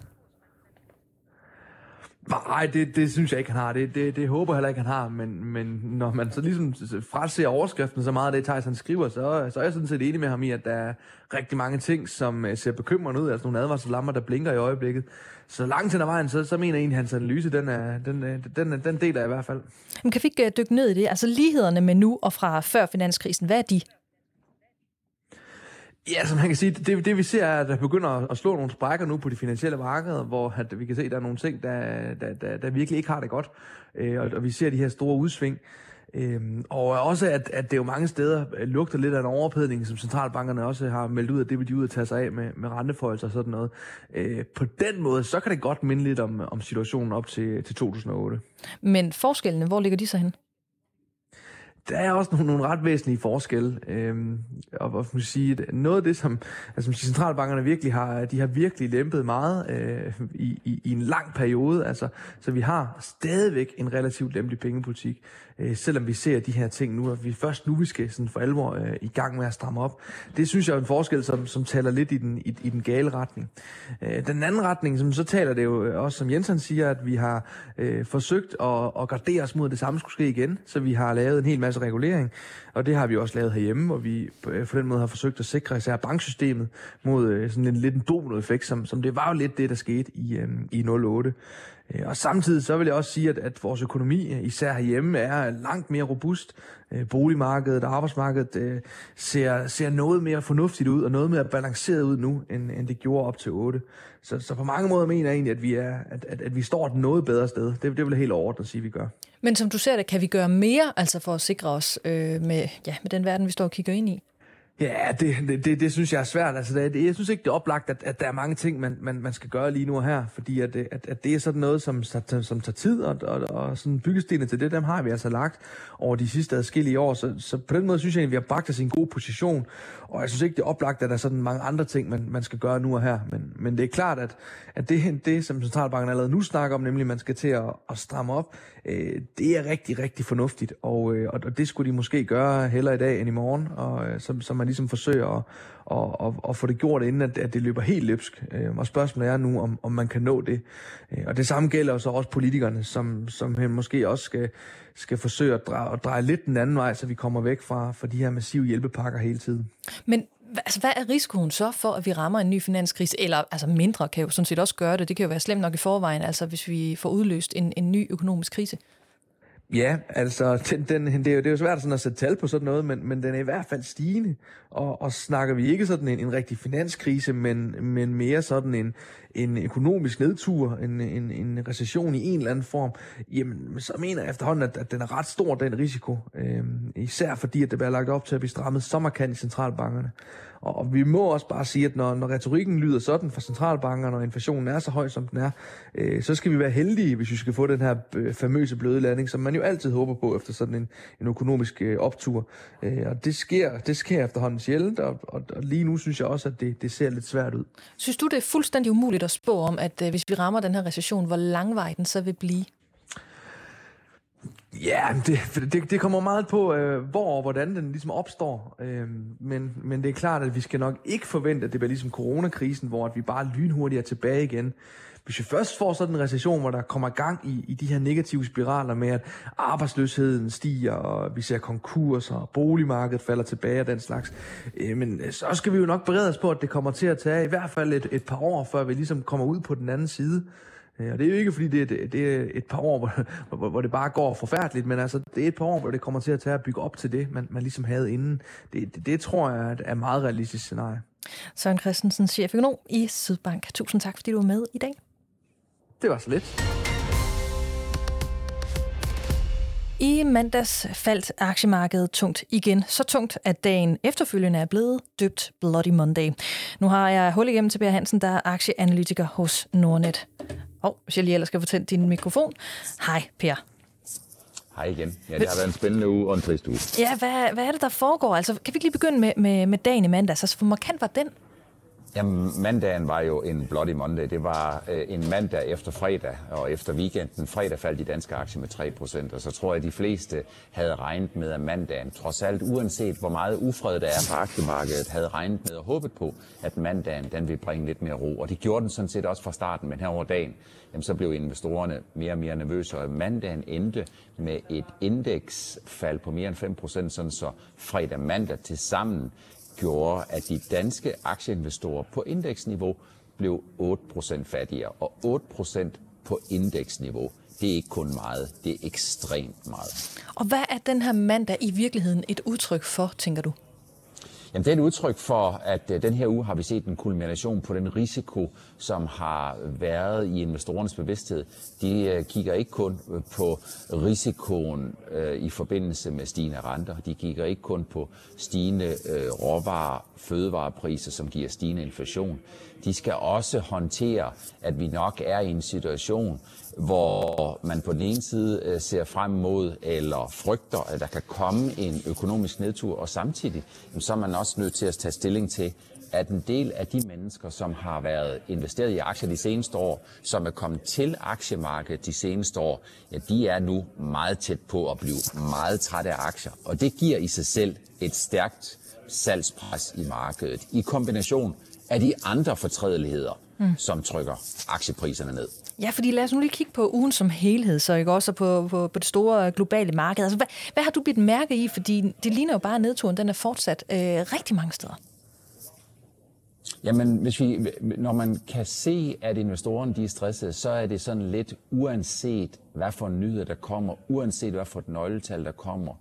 Nej, det, det synes jeg ikke, han har. Det, det, det håber jeg heller ikke, han har. Men, men når man så ligesom fraser overskriften så meget af det, Thijs han skriver, så, så er jeg sådan set enig med ham i, at der er rigtig mange ting, som øh, ser bekymrende ud. Altså nogle advarselslammer, der blinker i øjeblikket. Så langt hen ad vejen, så, så mener jeg egentlig, at hans analyse, den, er, den, øh, den, øh, den, deler jeg i hvert fald. Men kan vi ikke dykke ned i det? Altså lighederne med nu og fra før finanskrisen, hvad er de? Ja, som man kan sige, det, det vi ser er, at der begynder at slå nogle sprækker nu på de finansielle markeder, hvor at vi kan se, at der er nogle ting, der, der, der, der virkelig ikke har det godt. Øh, og, og vi ser de her store udsving. Øhm, og også, at, at det jo mange steder øh, lugter lidt af en overophedning, som centralbankerne også har meldt ud, at det vil de ud at tage sig af med, med renteforholdelser og sådan noget. Øh, på den måde, så kan det godt minde lidt om, om situationen op til, til 2008. Men forskellene, hvor ligger de så hen? Der er også nogle, nogle ret væsentlige forskelle. Øhm, og hvad man sige, noget af det, som altså, centralbankerne virkelig har, de har virkelig lempet meget øh, i, i, i en lang periode. Altså, så vi har stadigvæk en relativt lempelig pengepolitik øh, selvom vi ser de her ting nu, og vi først nu, vi skal sådan for alvor øh, i gang med at stramme op. Det synes jeg er en forskel, som, som taler lidt i den, i, i den gale retning. Øh, den anden retning, som så taler det jo øh, også, som Jensen siger, at vi har øh, forsøgt at, at gardere os mod, at det samme skulle ske igen, så vi har lavet en hel masse regulering, og det har vi også lavet herhjemme, hvor vi øh, på, den måde har forsøgt at sikre især banksystemet mod øh, sådan en lidt en dominoeffekt, som, som det var jo lidt det, der skete i, øh, i 08. Øh, og samtidig så vil jeg også sige, at, at vores økonomi, øh, især herhjemme, er langt mere robust. Øh, boligmarkedet og arbejdsmarkedet ser, ser noget mere fornuftigt ud og noget mere balanceret ud nu, end, end det gjorde op til 8. Så, så på mange måder mener jeg egentlig, at vi, er, at, at, at vi står et noget bedre sted. Det, det vil jeg helt overordnet sige, at vi gør. Men som du ser det, kan vi gøre mere altså for at sikre os øh, med, ja, med den verden, vi står og kigger ind i? Ja, det, det, det synes jeg er svært. Altså, det, jeg synes ikke, det er oplagt, at, at der er mange ting, man, man, man skal gøre lige nu og her, fordi at, øh, at, at det er sådan noget, som, som, som tager tid, og, og, og sådan byggestenene til det, dem har vi altså lagt over de sidste adskillige år, så, så på den måde synes jeg, at vi har bragt os i en god position, og jeg synes ikke, det er oplagt, at der er sådan mange andre ting, man, man skal gøre nu og her, men, men det er klart, at, at det, det, som Centralbanken allerede nu snakker om, nemlig at man skal til at, at stramme op, øh, det er rigtig, rigtig fornuftigt, og, øh, og det skulle de måske gøre heller i dag end i morgen, og øh, så, så man ligesom forsøger at, og, og, og få det gjort, inden at, at det løber helt løbsk. Øh, og spørgsmålet er nu, om, om man kan nå det. Øh, og det samme gælder jo så også politikerne, som, som måske også skal, skal forsøge at dreje, at dreje lidt den anden vej, så vi kommer væk fra, fra de her massive hjælpepakker hele tiden. Men altså, hvad er risikoen så for, at vi rammer en ny finanskrise? Eller altså mindre kan jo sådan set også gøre det. Det kan jo være slemt nok i forvejen, altså hvis vi får udløst en, en ny økonomisk krise. Ja, altså, den, den, det, er jo, det er jo svært sådan at sætte tal på sådan noget, men, men den er i hvert fald stigende. Og, og snakker vi ikke sådan en, en rigtig finanskrise, men, men mere sådan en, en økonomisk nedtur, en, en, en recession i en eller anden form, jamen, så mener jeg efterhånden, at, at den er ret stor, den risiko. Øhm, især fordi, at det bliver lagt op til at blive strammet så markant i centralbankerne. Og vi må også bare sige, at når, når retorikken lyder sådan fra centralbankerne, og inflationen er så høj, som den er, øh, så skal vi være heldige, hvis vi skal få den her øh, famøse bløde landing, som man jo altid håber på efter sådan en, en økonomisk øh, optur. Øh, og det sker, det sker efterhånden sjældent, og, og, og lige nu synes jeg også, at det, det ser lidt svært ud. Synes du, det er fuldstændig umuligt at spå om, at øh, hvis vi rammer den her recession, hvor langvej den så vil blive? Ja, det, det, det kommer meget på, øh, hvor og hvordan den ligesom opstår. Øh, men, men det er klart, at vi skal nok ikke forvente, at det bliver ligesom coronakrisen, hvor at vi bare lynhurtigt er tilbage igen. Hvis vi først får sådan en recession, hvor der kommer gang i, i de her negative spiraler med, at arbejdsløsheden stiger, og vi ser konkurser, og boligmarkedet falder tilbage og den slags, øh, men øh, så skal vi jo nok berede os på, at det kommer til at tage i hvert fald et, et par år, før vi ligesom kommer ud på den anden side. Og det er jo ikke, fordi det er, det er et par år, hvor, hvor, hvor det bare går forfærdeligt, men altså, det er et par år, hvor det kommer til at tage at bygge op til det, man, man ligesom havde inden. Det, det, det tror jeg er et meget realistisk scenarie. Søren Christensen, cheføkonom i Sydbank. Tusind tak, fordi du var med i dag. Det var så lidt. I mandags faldt aktiemarkedet tungt igen. Så tungt, at dagen efterfølgende er blevet døbt Bloody Monday. Nu har jeg hul igennem til Per Hansen, der er aktieanalytiker hos Nordnet. Og oh, hvis jeg lige ellers skal fortælle din mikrofon. Hej Per. Hej igen. Ja, det har været en spændende uge og en trist uge. Ja, hvad, hvad er det, der foregår? Altså, kan vi ikke lige begynde med, med, med dagen i mandags? Altså, hvor markant var den? Jamen, mandagen var jo en Bloody Monday. Det var øh, en mandag efter fredag, og efter weekenden. Fredag faldt de danske aktier med 3%, og så tror jeg, at de fleste havde regnet med, at mandagen, trods alt uanset hvor meget ufred der er på aktiemarkedet, havde regnet med og håbet på, at mandagen den ville bringe lidt mere ro. Og det gjorde den sådan set også fra starten, men her over dagen, jamen, så blev investorerne mere og mere nervøse, og mandagen endte med et indeksfald på mere end 5%, sådan så fredag mandag til sammen gjorde, at de danske aktieinvestorer på indeksniveau blev 8% fattigere. Og 8% på indeksniveau, det er ikke kun meget, det er ekstremt meget. Og hvad er den her mandag i virkeligheden et udtryk for, tænker du? Jamen, det er et udtryk for, at øh, den her uge har vi set en kulmination på den risiko, som har været i investorernes bevidsthed. De øh, kigger ikke kun øh, på risikoen i forbindelse med stigende renter. De kigger ikke kun på stigende råvarer, fødevarepriser, som giver stigende inflation. De skal også håndtere, at vi nok er i en situation, hvor man på den ene side øh, ser frem mod eller frygter, at der kan komme en økonomisk nedtur, og samtidig så er man også nødt til at tage stilling til, at en del af de mennesker, som har været investeret i aktier de seneste år, som er kommet til aktiemarkedet de seneste år, ja, de er nu meget tæt på at blive meget trætte af aktier. Og det giver i sig selv et stærkt salgspres i markedet, i kombination af de andre fortrædeligheder, mm. som trykker aktiepriserne ned. Ja, fordi lad os nu lige kigge på ugen som helhed, så ikke også på, på, på det store globale marked. Altså, hvad, hvad har du bidt mærke i? Fordi det ligner jo bare, at nedturen den er fortsat øh, rigtig mange steder. Jamen, hvis vi, når man kan se, at investorerne de er stressede, så er det sådan lidt uanset, hvad for nyheder der kommer, uanset hvad for et nøgletal der kommer,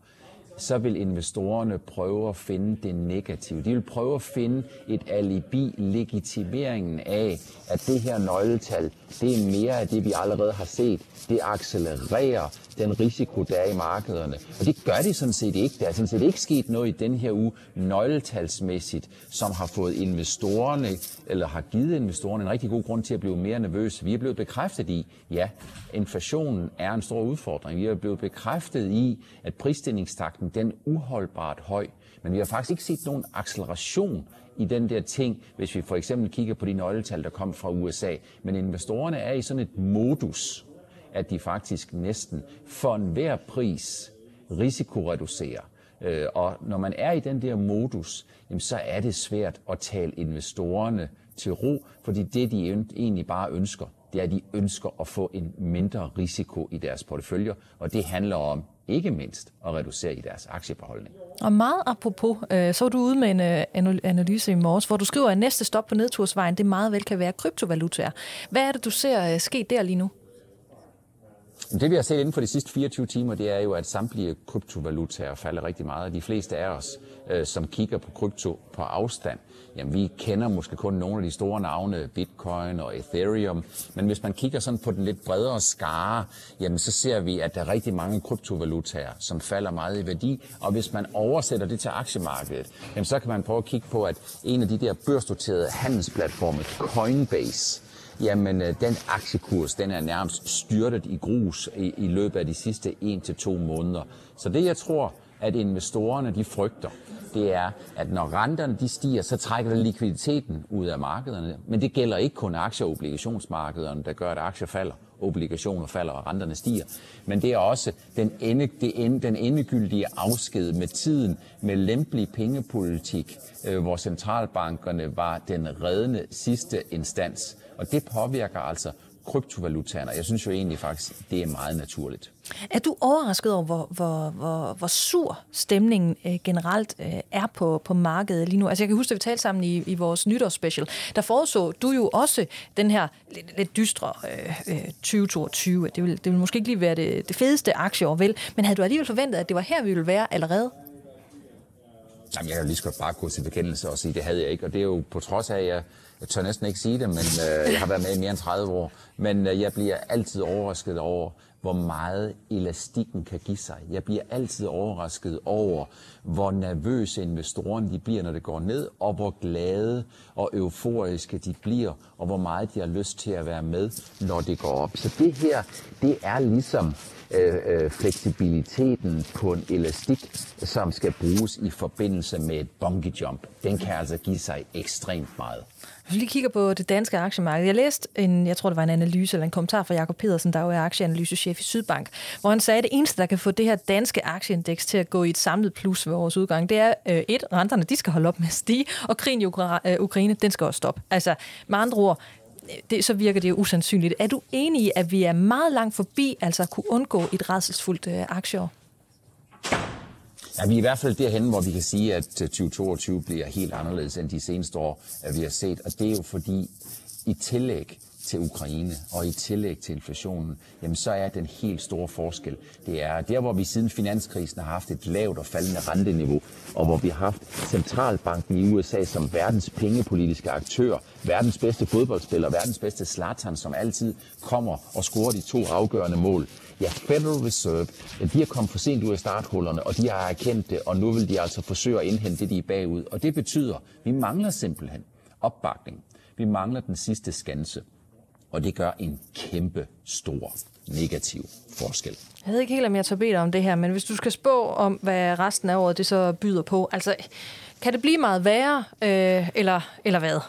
så vil investorerne prøve at finde det negative. De vil prøve at finde et alibi, legitimeringen af, at det her nøgletal, det er mere af det, vi allerede har set. Det accelererer den risiko, der er i markederne. Og det gør de sådan set ikke. Der er sådan set ikke sket noget i den her uge nøgletalsmæssigt, som har fået investorerne, eller har givet investorerne en rigtig god grund til at blive mere nervøse. Vi er blevet bekræftet i, ja, inflationen er en stor udfordring. Vi er blevet bekræftet i, at prisstigningstakten den er uholdbart høj. Men vi har faktisk ikke set nogen acceleration i den der ting, hvis vi for eksempel kigger på de nøgletal, der kom fra USA. Men investorerne er i sådan et modus, at de faktisk næsten for enhver pris risikoreducerer. Øh, og når man er i den der modus, så er det svært at tale investorerne til ro, fordi det de egentlig bare ønsker, det er, at de ønsker at få en mindre risiko i deres porteføljer, og det handler om ikke mindst at reducere i deres aktiebeholdning. Og meget apropos, øh, så er du ude med en øh, analyse i morges, hvor du skriver, at næste stop på nedtursvejen, det meget vel kan være kryptovalutaer. Hvad er det, du ser øh, ske der lige nu? Det vi har set inden for de sidste 24 timer, det er jo, at samtlige kryptovalutaer falder rigtig meget. De fleste af os, øh, som kigger på krypto på afstand, jamen vi kender måske kun nogle af de store navne, Bitcoin og Ethereum. Men hvis man kigger sådan på den lidt bredere skare, jamen så ser vi, at der er rigtig mange kryptovalutaer, som falder meget i værdi. Og hvis man oversætter det til aktiemarkedet, jamen så kan man prøve at kigge på, at en af de der børsnoterede handelsplatforme, Coinbase, jamen øh, den aktiekurs, den er nærmest styrtet i grus i, i løbet af de sidste 1-2 måneder. Så det jeg tror, at investorerne de frygter, det er, at når renterne de stiger, så trækker det likviditeten ud af markederne. Men det gælder ikke kun aktie- og obligationsmarkederne, der gør, at aktier falder, obligationer falder og renterne stiger. Men det er også den, ende, det ende, den endegyldige afsked med tiden, med lempelig pengepolitik, øh, hvor centralbankerne var den reddende sidste instans. Og det påvirker altså kryptovalutaerne. Jeg synes jo egentlig faktisk, det er meget naturligt. Er du overrasket over, hvor, hvor, hvor, hvor sur stemningen øh, generelt øh, er på, på markedet lige nu? Altså jeg kan huske, at vi talte sammen i, i vores nytårsspecial. Der forudså du jo også den her lidt, lidt dystre øh, 2022. Øh, det vil, det vil måske ikke lige være det, det fedeste aktieår, vel? Men havde du alligevel forventet, at det var her, vi ville være allerede? Jamen, jeg kan lige så godt bare gå til bekendelse og sige, det havde jeg ikke. Og det er jo på trods af, at jeg, jeg tør næsten ikke sige det, men øh, jeg har været med i mere end 30 år. Men øh, jeg bliver altid overrasket over, hvor meget elastikken kan give sig. Jeg bliver altid overrasket over, hvor nervøse investorerne de bliver, når det går ned, og hvor glade og euforiske de bliver, og hvor meget de har lyst til at være med, når det går op. Så det her, det er ligesom Øh, øh, fleksibiliteten på en elastik, som skal bruges i forbindelse med et bungee jump. Den kan altså give sig ekstremt meget. Hvis vi lige kigger på det danske aktiemarked. Jeg læste en, jeg tror det var en analyse eller en kommentar fra Jakob Pedersen, der jo er aktieanalysechef i Sydbank, hvor han sagde, at det eneste, der kan få det her danske aktieindeks til at gå i et samlet plus ved vores udgang, det er øh, et, renterne de skal holde op med at stige, og krigen i øh, Ukraine, den skal også stoppe. Altså med andre ord, det, så virker det jo usandsynligt. Er du enig i, at vi er meget langt forbi altså at kunne undgå et redselsfuldt øh, aktieår? Ja, vi er i hvert fald derhen, hvor vi kan sige, at øh, 2022 bliver helt anderledes end de seneste år, at vi har set. Og det er jo fordi, i tillæg til Ukraine og i tillæg til inflationen, jamen så er den helt store forskel. Det er der, hvor vi siden finanskrisen har haft et lavt og faldende renteniveau, og hvor vi har haft centralbanken i USA som verdens pengepolitiske aktør, verdens bedste fodboldspiller, verdens bedste Zlatan, som altid kommer og scorer de to afgørende mål. Ja, Federal Reserve, de er kommet for sent ud af starthullerne, og de har erkendt det, og nu vil de altså forsøge at indhente det, de er bagud. Og det betyder, at vi mangler simpelthen opbakning. Vi mangler den sidste skanse. Og det gør en kæmpe stor negativ forskel. Jeg ved ikke helt, om jeg tager bedt om det her, men hvis du skal spå om, hvad resten af året det så byder på, altså kan det blive meget værre, øh, eller, eller hvad?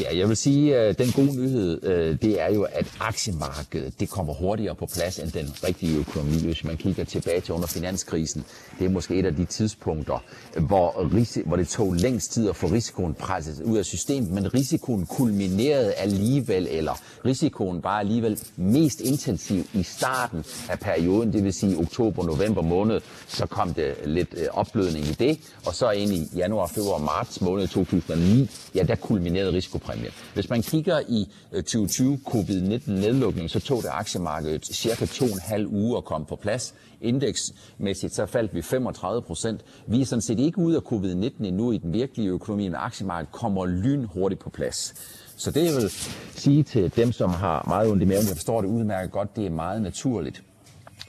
Ja, jeg vil sige, at den gode nyhed, øh, det er jo, at aktiemarkedet det kommer hurtigere på plads end den rigtige økonomi. Hvis man kigger tilbage til under finanskrisen, det er måske et af de tidspunkter, hvor, hvor det tog længst tid at få risikoen presset ud af systemet, men risikoen kulminerede alligevel, eller risikoen var alligevel mest intensiv i starten af perioden, det vil sige oktober-november måned, så kom det lidt øh, opblødning i det, og så ind i januar, februar, marts måned 2009, ja, der kulminerede risikoen præmie. Hvis man kigger i øh, 2020 covid-19-nedlukning, så tog det aktiemarkedet cirka to og en halv uge at komme på plads. Indeksmæssigt så faldt vi 35 procent. Vi er sådan set ikke ude af covid-19 endnu i den virkelige økonomi, men aktiemarkedet kommer lynhurtigt på plads. Så det jeg vil sige til dem, som har meget ondt i maven, jeg forstår det udmærket godt, det er meget naturligt.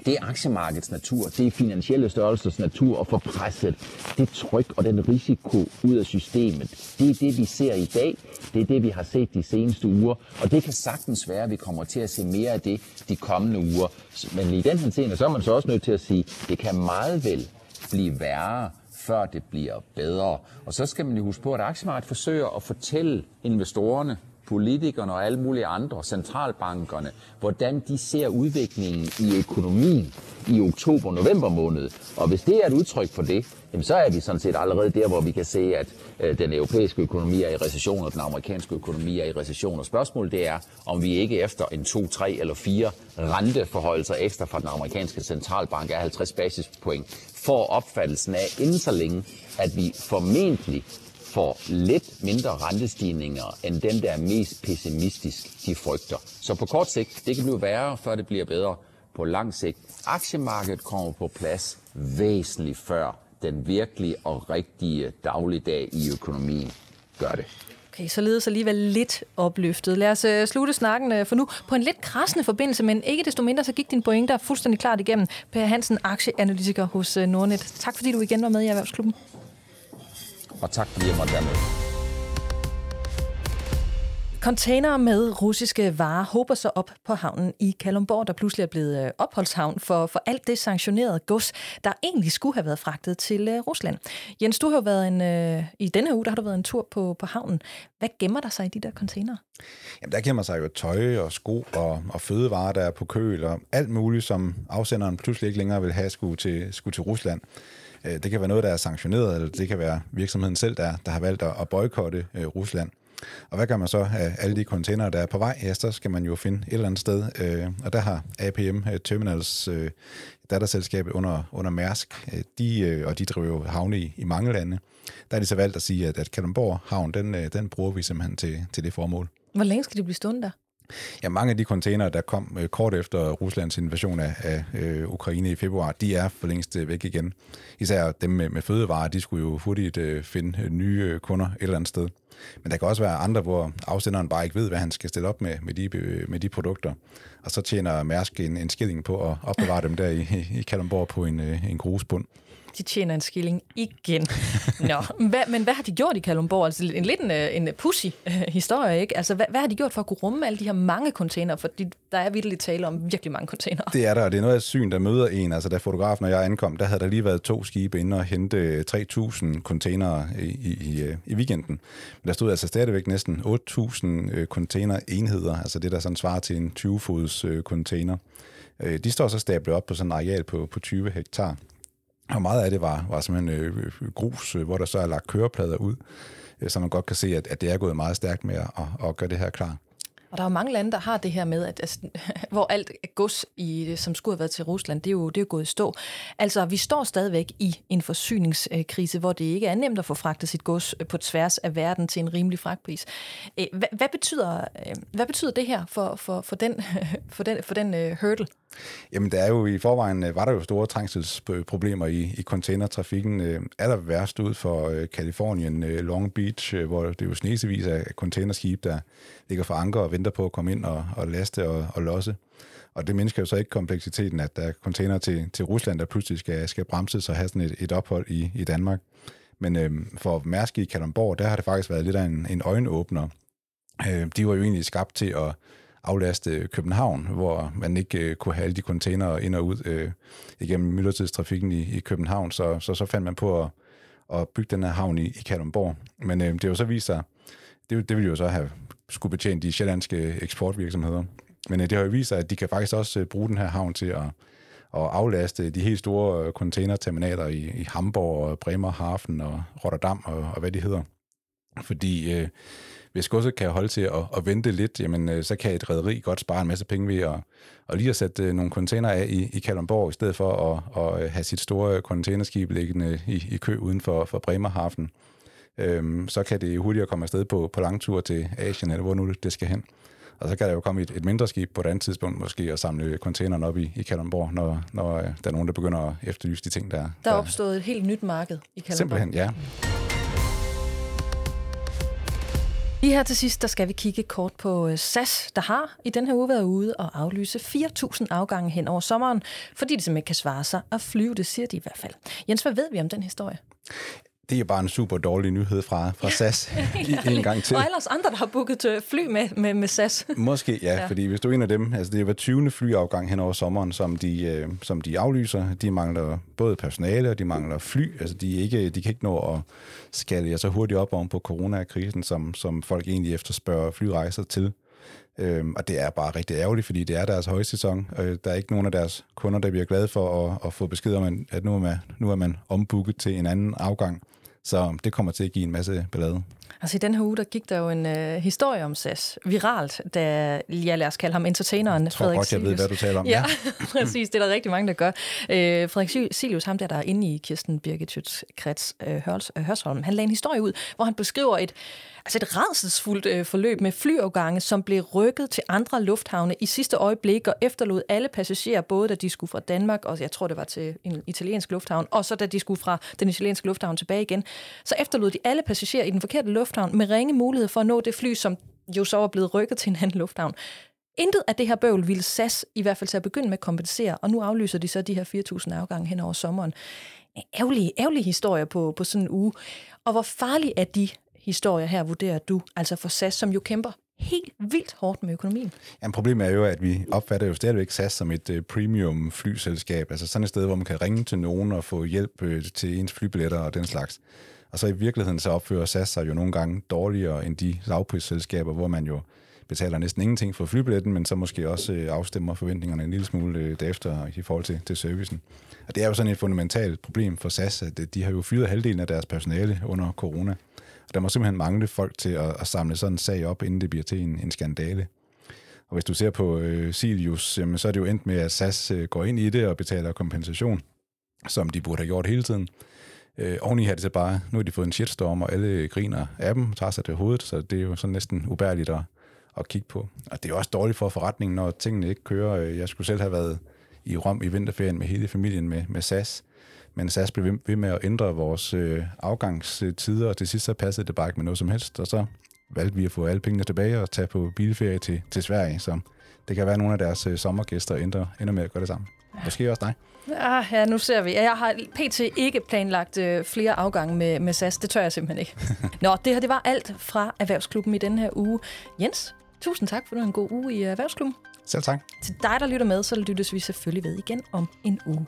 Det er aktiemarkedets natur, det er finansielle størrelses natur at få presset det tryk og den risiko ud af systemet. Det er det, vi ser i dag. Det er det, vi har set de seneste uger. Og det kan sagtens være, at vi kommer til at se mere af det de kommende uger. Men i den her scene, så er man så også nødt til at sige, at det kan meget vel blive værre, før det bliver bedre. Og så skal man jo huske på, at aktiemarkedet forsøger at fortælle investorerne, politikerne og alle mulige andre, centralbankerne, hvordan de ser udviklingen i økonomien i oktober-november måned. Og hvis det er et udtryk for det, jamen så er vi sådan set allerede der, hvor vi kan se, at øh, den europæiske økonomi er i recession, og den amerikanske økonomi er i recession. Og spørgsmålet det er, om vi ikke efter en 2, 3 eller 4 renteforholdelser ekstra fra den amerikanske centralbank er 50 basispoint, får opfattelsen af inden så længe, at vi formentlig får lidt mindre rentestigninger end dem, der er mest pessimistisk, de frygter. Så på kort sigt, det kan blive værre, før det bliver bedre. På lang sigt, aktiemarkedet kommer på plads væsentligt før den virkelige og rigtige dagligdag i økonomien gør det. Okay, således alligevel lidt opløftet. Lad os øh, slutte snakken øh, for nu på en lidt krassende forbindelse, men ikke desto mindre, så gik din pointer fuldstændig klart igennem. Per Hansen, aktieanalytiker hos øh, Nordnet. Tak fordi du igen var med i Erhvervsklubben. Og tak fordi jeg måtte være med. Container med russiske varer håber sig op på havnen i Kalundborg, der pludselig er blevet øh, opholdshavn for, for alt det sanktionerede gods, der egentlig skulle have været fragtet til uh, Rusland. Jens, du har været en, uh, i denne uge, der har du været en tur på, på havnen. Hvad gemmer der sig i de der container? Jamen, der gemmer sig jo tøj og sko og, og fødevarer, der er på køl og alt muligt, som afsenderen pludselig ikke længere vil have skulle til, skulle til Rusland. Øh, det kan være noget, der er sanktioneret, eller det kan være virksomheden selv, der, der har valgt at boykotte øh, Rusland. Og hvad gør man så af alle de containere, der er på vej? Ja, så skal man jo finde et eller andet sted. Øh, og der har APM Terminals, datterselskabet under, under Mærsk, de, og de driver jo havne i, i mange lande. Der er de så valgt at sige, at, at Kalundborg Havn, den, den bruger vi simpelthen til, til det formål. Hvor længe skal de blive stående der? Ja, mange af de containere, der kom øh, kort efter Ruslands invasion af, af øh, Ukraine i februar, de er for længst øh, væk igen. Især dem med, med fødevarer, de skulle jo hurtigt øh, finde øh, nye øh, kunder et eller andet sted. Men der kan også være andre, hvor afsenderen bare ikke ved, hvad han skal stille op med, med, de, øh, med de produkter. Og så tjener Mærsk en, en skilling på at opbevare dem der i, i Kalundborg på en, øh, en grusbund de tjener en skilling igen. Nå, hvad, men hvad har de gjort i Kalundborg? Altså en lidt en, øh, en pussy uh, historie, ikke? Altså hvad, hvad har de gjort for at kunne rumme alle de her mange container? For de, der er virkelig tale om virkelig mange container. Det er der, og det er noget af syn, der møder en. Altså da fotografen og jeg ankom, der havde der lige været to skibe inde og hente 3.000 container i, i, i, øh, i weekenden. Men der stod altså stadigvæk næsten 8.000 container enheder, altså det der sådan svarer til en 20-fods container. De står så stablet op på sådan en areal på, på 20 hektar. Og meget af det var, var simpelthen øh, øh, øh, grus, øh, hvor der så er lagt køreplader ud, øh, så man godt kan se, at, at det er gået meget stærkt med at, at gøre det her klar. Og der er jo mange lande, der har det her med, at, altså, hvor alt gods, i, som skulle have været til Rusland, det er, jo, det er jo gået i stå. Altså, vi står stadigvæk i en forsyningskrise, hvor det ikke er nemt at få fragtet sit gods øh, på tværs af verden til en rimelig fragtpris. Øh, hvad, hvad, betyder, øh, hvad betyder det her for, for, for den, for den, for den uh, hurdle? Jamen, der er jo i forvejen, var der jo store trængselsproblemer i, i containertrafikken. Aller er der værst ud for Kalifornien, Long Beach, hvor det er jo snesevis af containerskib, der ligger for anker og venter på at komme ind og, og laste og, og losse. Og det mindsker jo så ikke kompleksiteten, at der er container til, til Rusland, der pludselig skal, skal bremses og have sådan et, et ophold i, i Danmark. Men øh, for Mærsk i Kalundborg, der har det faktisk været lidt af en, en øjenåbner. Øh, de var jo egentlig skabt til at aflaste København, hvor man ikke øh, kunne have alle de containere ind og ud øh, igennem myldretidstrafikken i, i København, så, så så fandt man på at, at bygge den her havn i, i Kalundborg. Men øh, det jo så vist sig, det, det ville jo så have skulle betjene de sjællandske eksportvirksomheder. Men øh, det har jo vist sig, at de kan faktisk også øh, bruge den her havn til at, at aflaste de helt store øh, containerterminaler i, i Hamburg og Bremerhaven og Rotterdam og, og hvad de hedder. Fordi øh, hvis godset kan holde til at, at vente lidt, jamen, øh, så kan et rederi godt spare en masse penge ved at, at lige at sætte øh, nogle container af i, i Kalundborg, i stedet for at, at øh, have sit store containerskib liggende i, i kø uden for, for Bremerhaven. Øhm, så kan det hurtigere komme afsted på, på langtur til Asien, eller hvor nu det skal hen. Og så kan der jo komme et, et mindre skib på et andet tidspunkt måske og samle containeren op i, i Kalundborg, når, når øh, der er nogen, der begynder at efterlyse de ting, der Der er der, opstået et helt nyt marked i Kalundborg. Simpelthen, ja. Lige her til sidst, der skal vi kigge kort på SAS, der har i den her uge været ude og aflyse 4.000 afgange hen over sommeren, fordi de simpelthen ikke kan svare sig at flyve, det siger de i hvert fald. Jens, hvad ved vi om den historie? Det er bare en super dårlig nyhed fra, fra SAS ja, en gang til. Og ellers andre, der har booket øh, fly med, med, med SAS. Måske, ja, ja, fordi hvis du er en af dem, altså det er hver 20. flyafgang hen over sommeren, som de, øh, som de aflyser. De mangler både personale, og de mangler fly. Altså de, ikke, de kan ikke nå at skale så hurtigt op oven på coronakrisen, som, som folk egentlig efterspørger flyrejser til. Øhm, og det er bare rigtig ærgerligt, fordi det er deres højsæson. Øh, der er ikke nogen af deres kunder, der bliver glade for at, at få besked om, at nu er, man, nu er man ombooket til en anden afgang. Så det kommer til at give en masse ballade. Altså i den her uge, der gik der jo en øh, historie om SAS viralt, da, ja lad os kalde ham entertaineren, jeg tror Frederik godt, jeg ved, hvad du taler om. Ja, præcis, det er der rigtig mange, der gør. Øh, Frederik Silius, ham der, der er inde i Kirsten Birgit kreds øh, Hørsholm, han lagde en historie ud, hvor han beskriver et, altså et redselsfuldt øh, forløb med flyafgange, som blev rykket til andre lufthavne i sidste øjeblik og efterlod alle passagerer, både da de skulle fra Danmark, og jeg tror, det var til en italiensk lufthavn, og så da de skulle fra den italienske lufthavn tilbage igen. Så efterlod de alle passagerer i den forkerte lufthavn med ringe mulighed for at nå det fly, som jo så var blevet rykket til en anden lufthavn. Intet af det her bøvl ville SAS i hvert fald til at begynde med at kompensere, og nu aflyser de så de her 4.000 afgange hen over sommeren. Ærgerlige, ærgerlige historier på, på sådan en uge. Og hvor farlige er de historier her, vurderer du, altså for SAS, som jo kæmper helt vildt hårdt med økonomien. Jamen, problemet er jo, at vi opfatter jo stadigvæk SAS som et uh, premium flyselskab, altså sådan et sted, hvor man kan ringe til nogen og få hjælp uh, til ens flybilletter og den slags. Og så i virkeligheden så opfører SAS sig jo nogle gange dårligere end de lavprisselskaber, hvor man jo betaler næsten ingenting for flybilletten, men så måske også øh, afstemmer forventningerne en lille smule øh, derefter i forhold til, til servicen. Og det er jo sådan et fundamentalt problem for SAS, at øh, de har jo fyret halvdelen af deres personale under corona. Og der må simpelthen mangle folk til at, at samle sådan en sag op, inden det bliver til en, en skandale. Og hvis du ser på øh, Silius, jamen, så er det jo endt med, at SAS øh, går ind i det og betaler kompensation, som de burde have gjort hele tiden. Øh, oveni har det så bare, nu har de fået en shitstorm, og alle griner af dem, tager sig til hovedet, så det er jo sådan næsten ubærligt at, at kigge på. Og det er også dårligt for forretningen, når tingene ikke kører. Jeg skulle selv have været i Rom i vinterferien med hele familien med, med SAS, men SAS blev ved med at ændre vores øh, afgangstider, og til sidst så passede det bare ikke med noget som helst, og så valgte vi at få alle pengene tilbage og tage på bilferie til, til Sverige, så det kan være, at nogle af deres øh, sommergæster ender, ender med at gøre det samme. Måske også dig. Ah, ja, nu ser vi. Jeg har pt. ikke planlagt øh, flere afgange med, med SAS. Det tør jeg simpelthen ikke. Nå, det her det var alt fra Erhvervsklubben i denne her uge. Jens, tusind tak, for du en god uge i Erhvervsklubben. Selv tak. Til dig, der lytter med, så lyttes vi selvfølgelig ved igen om en uge.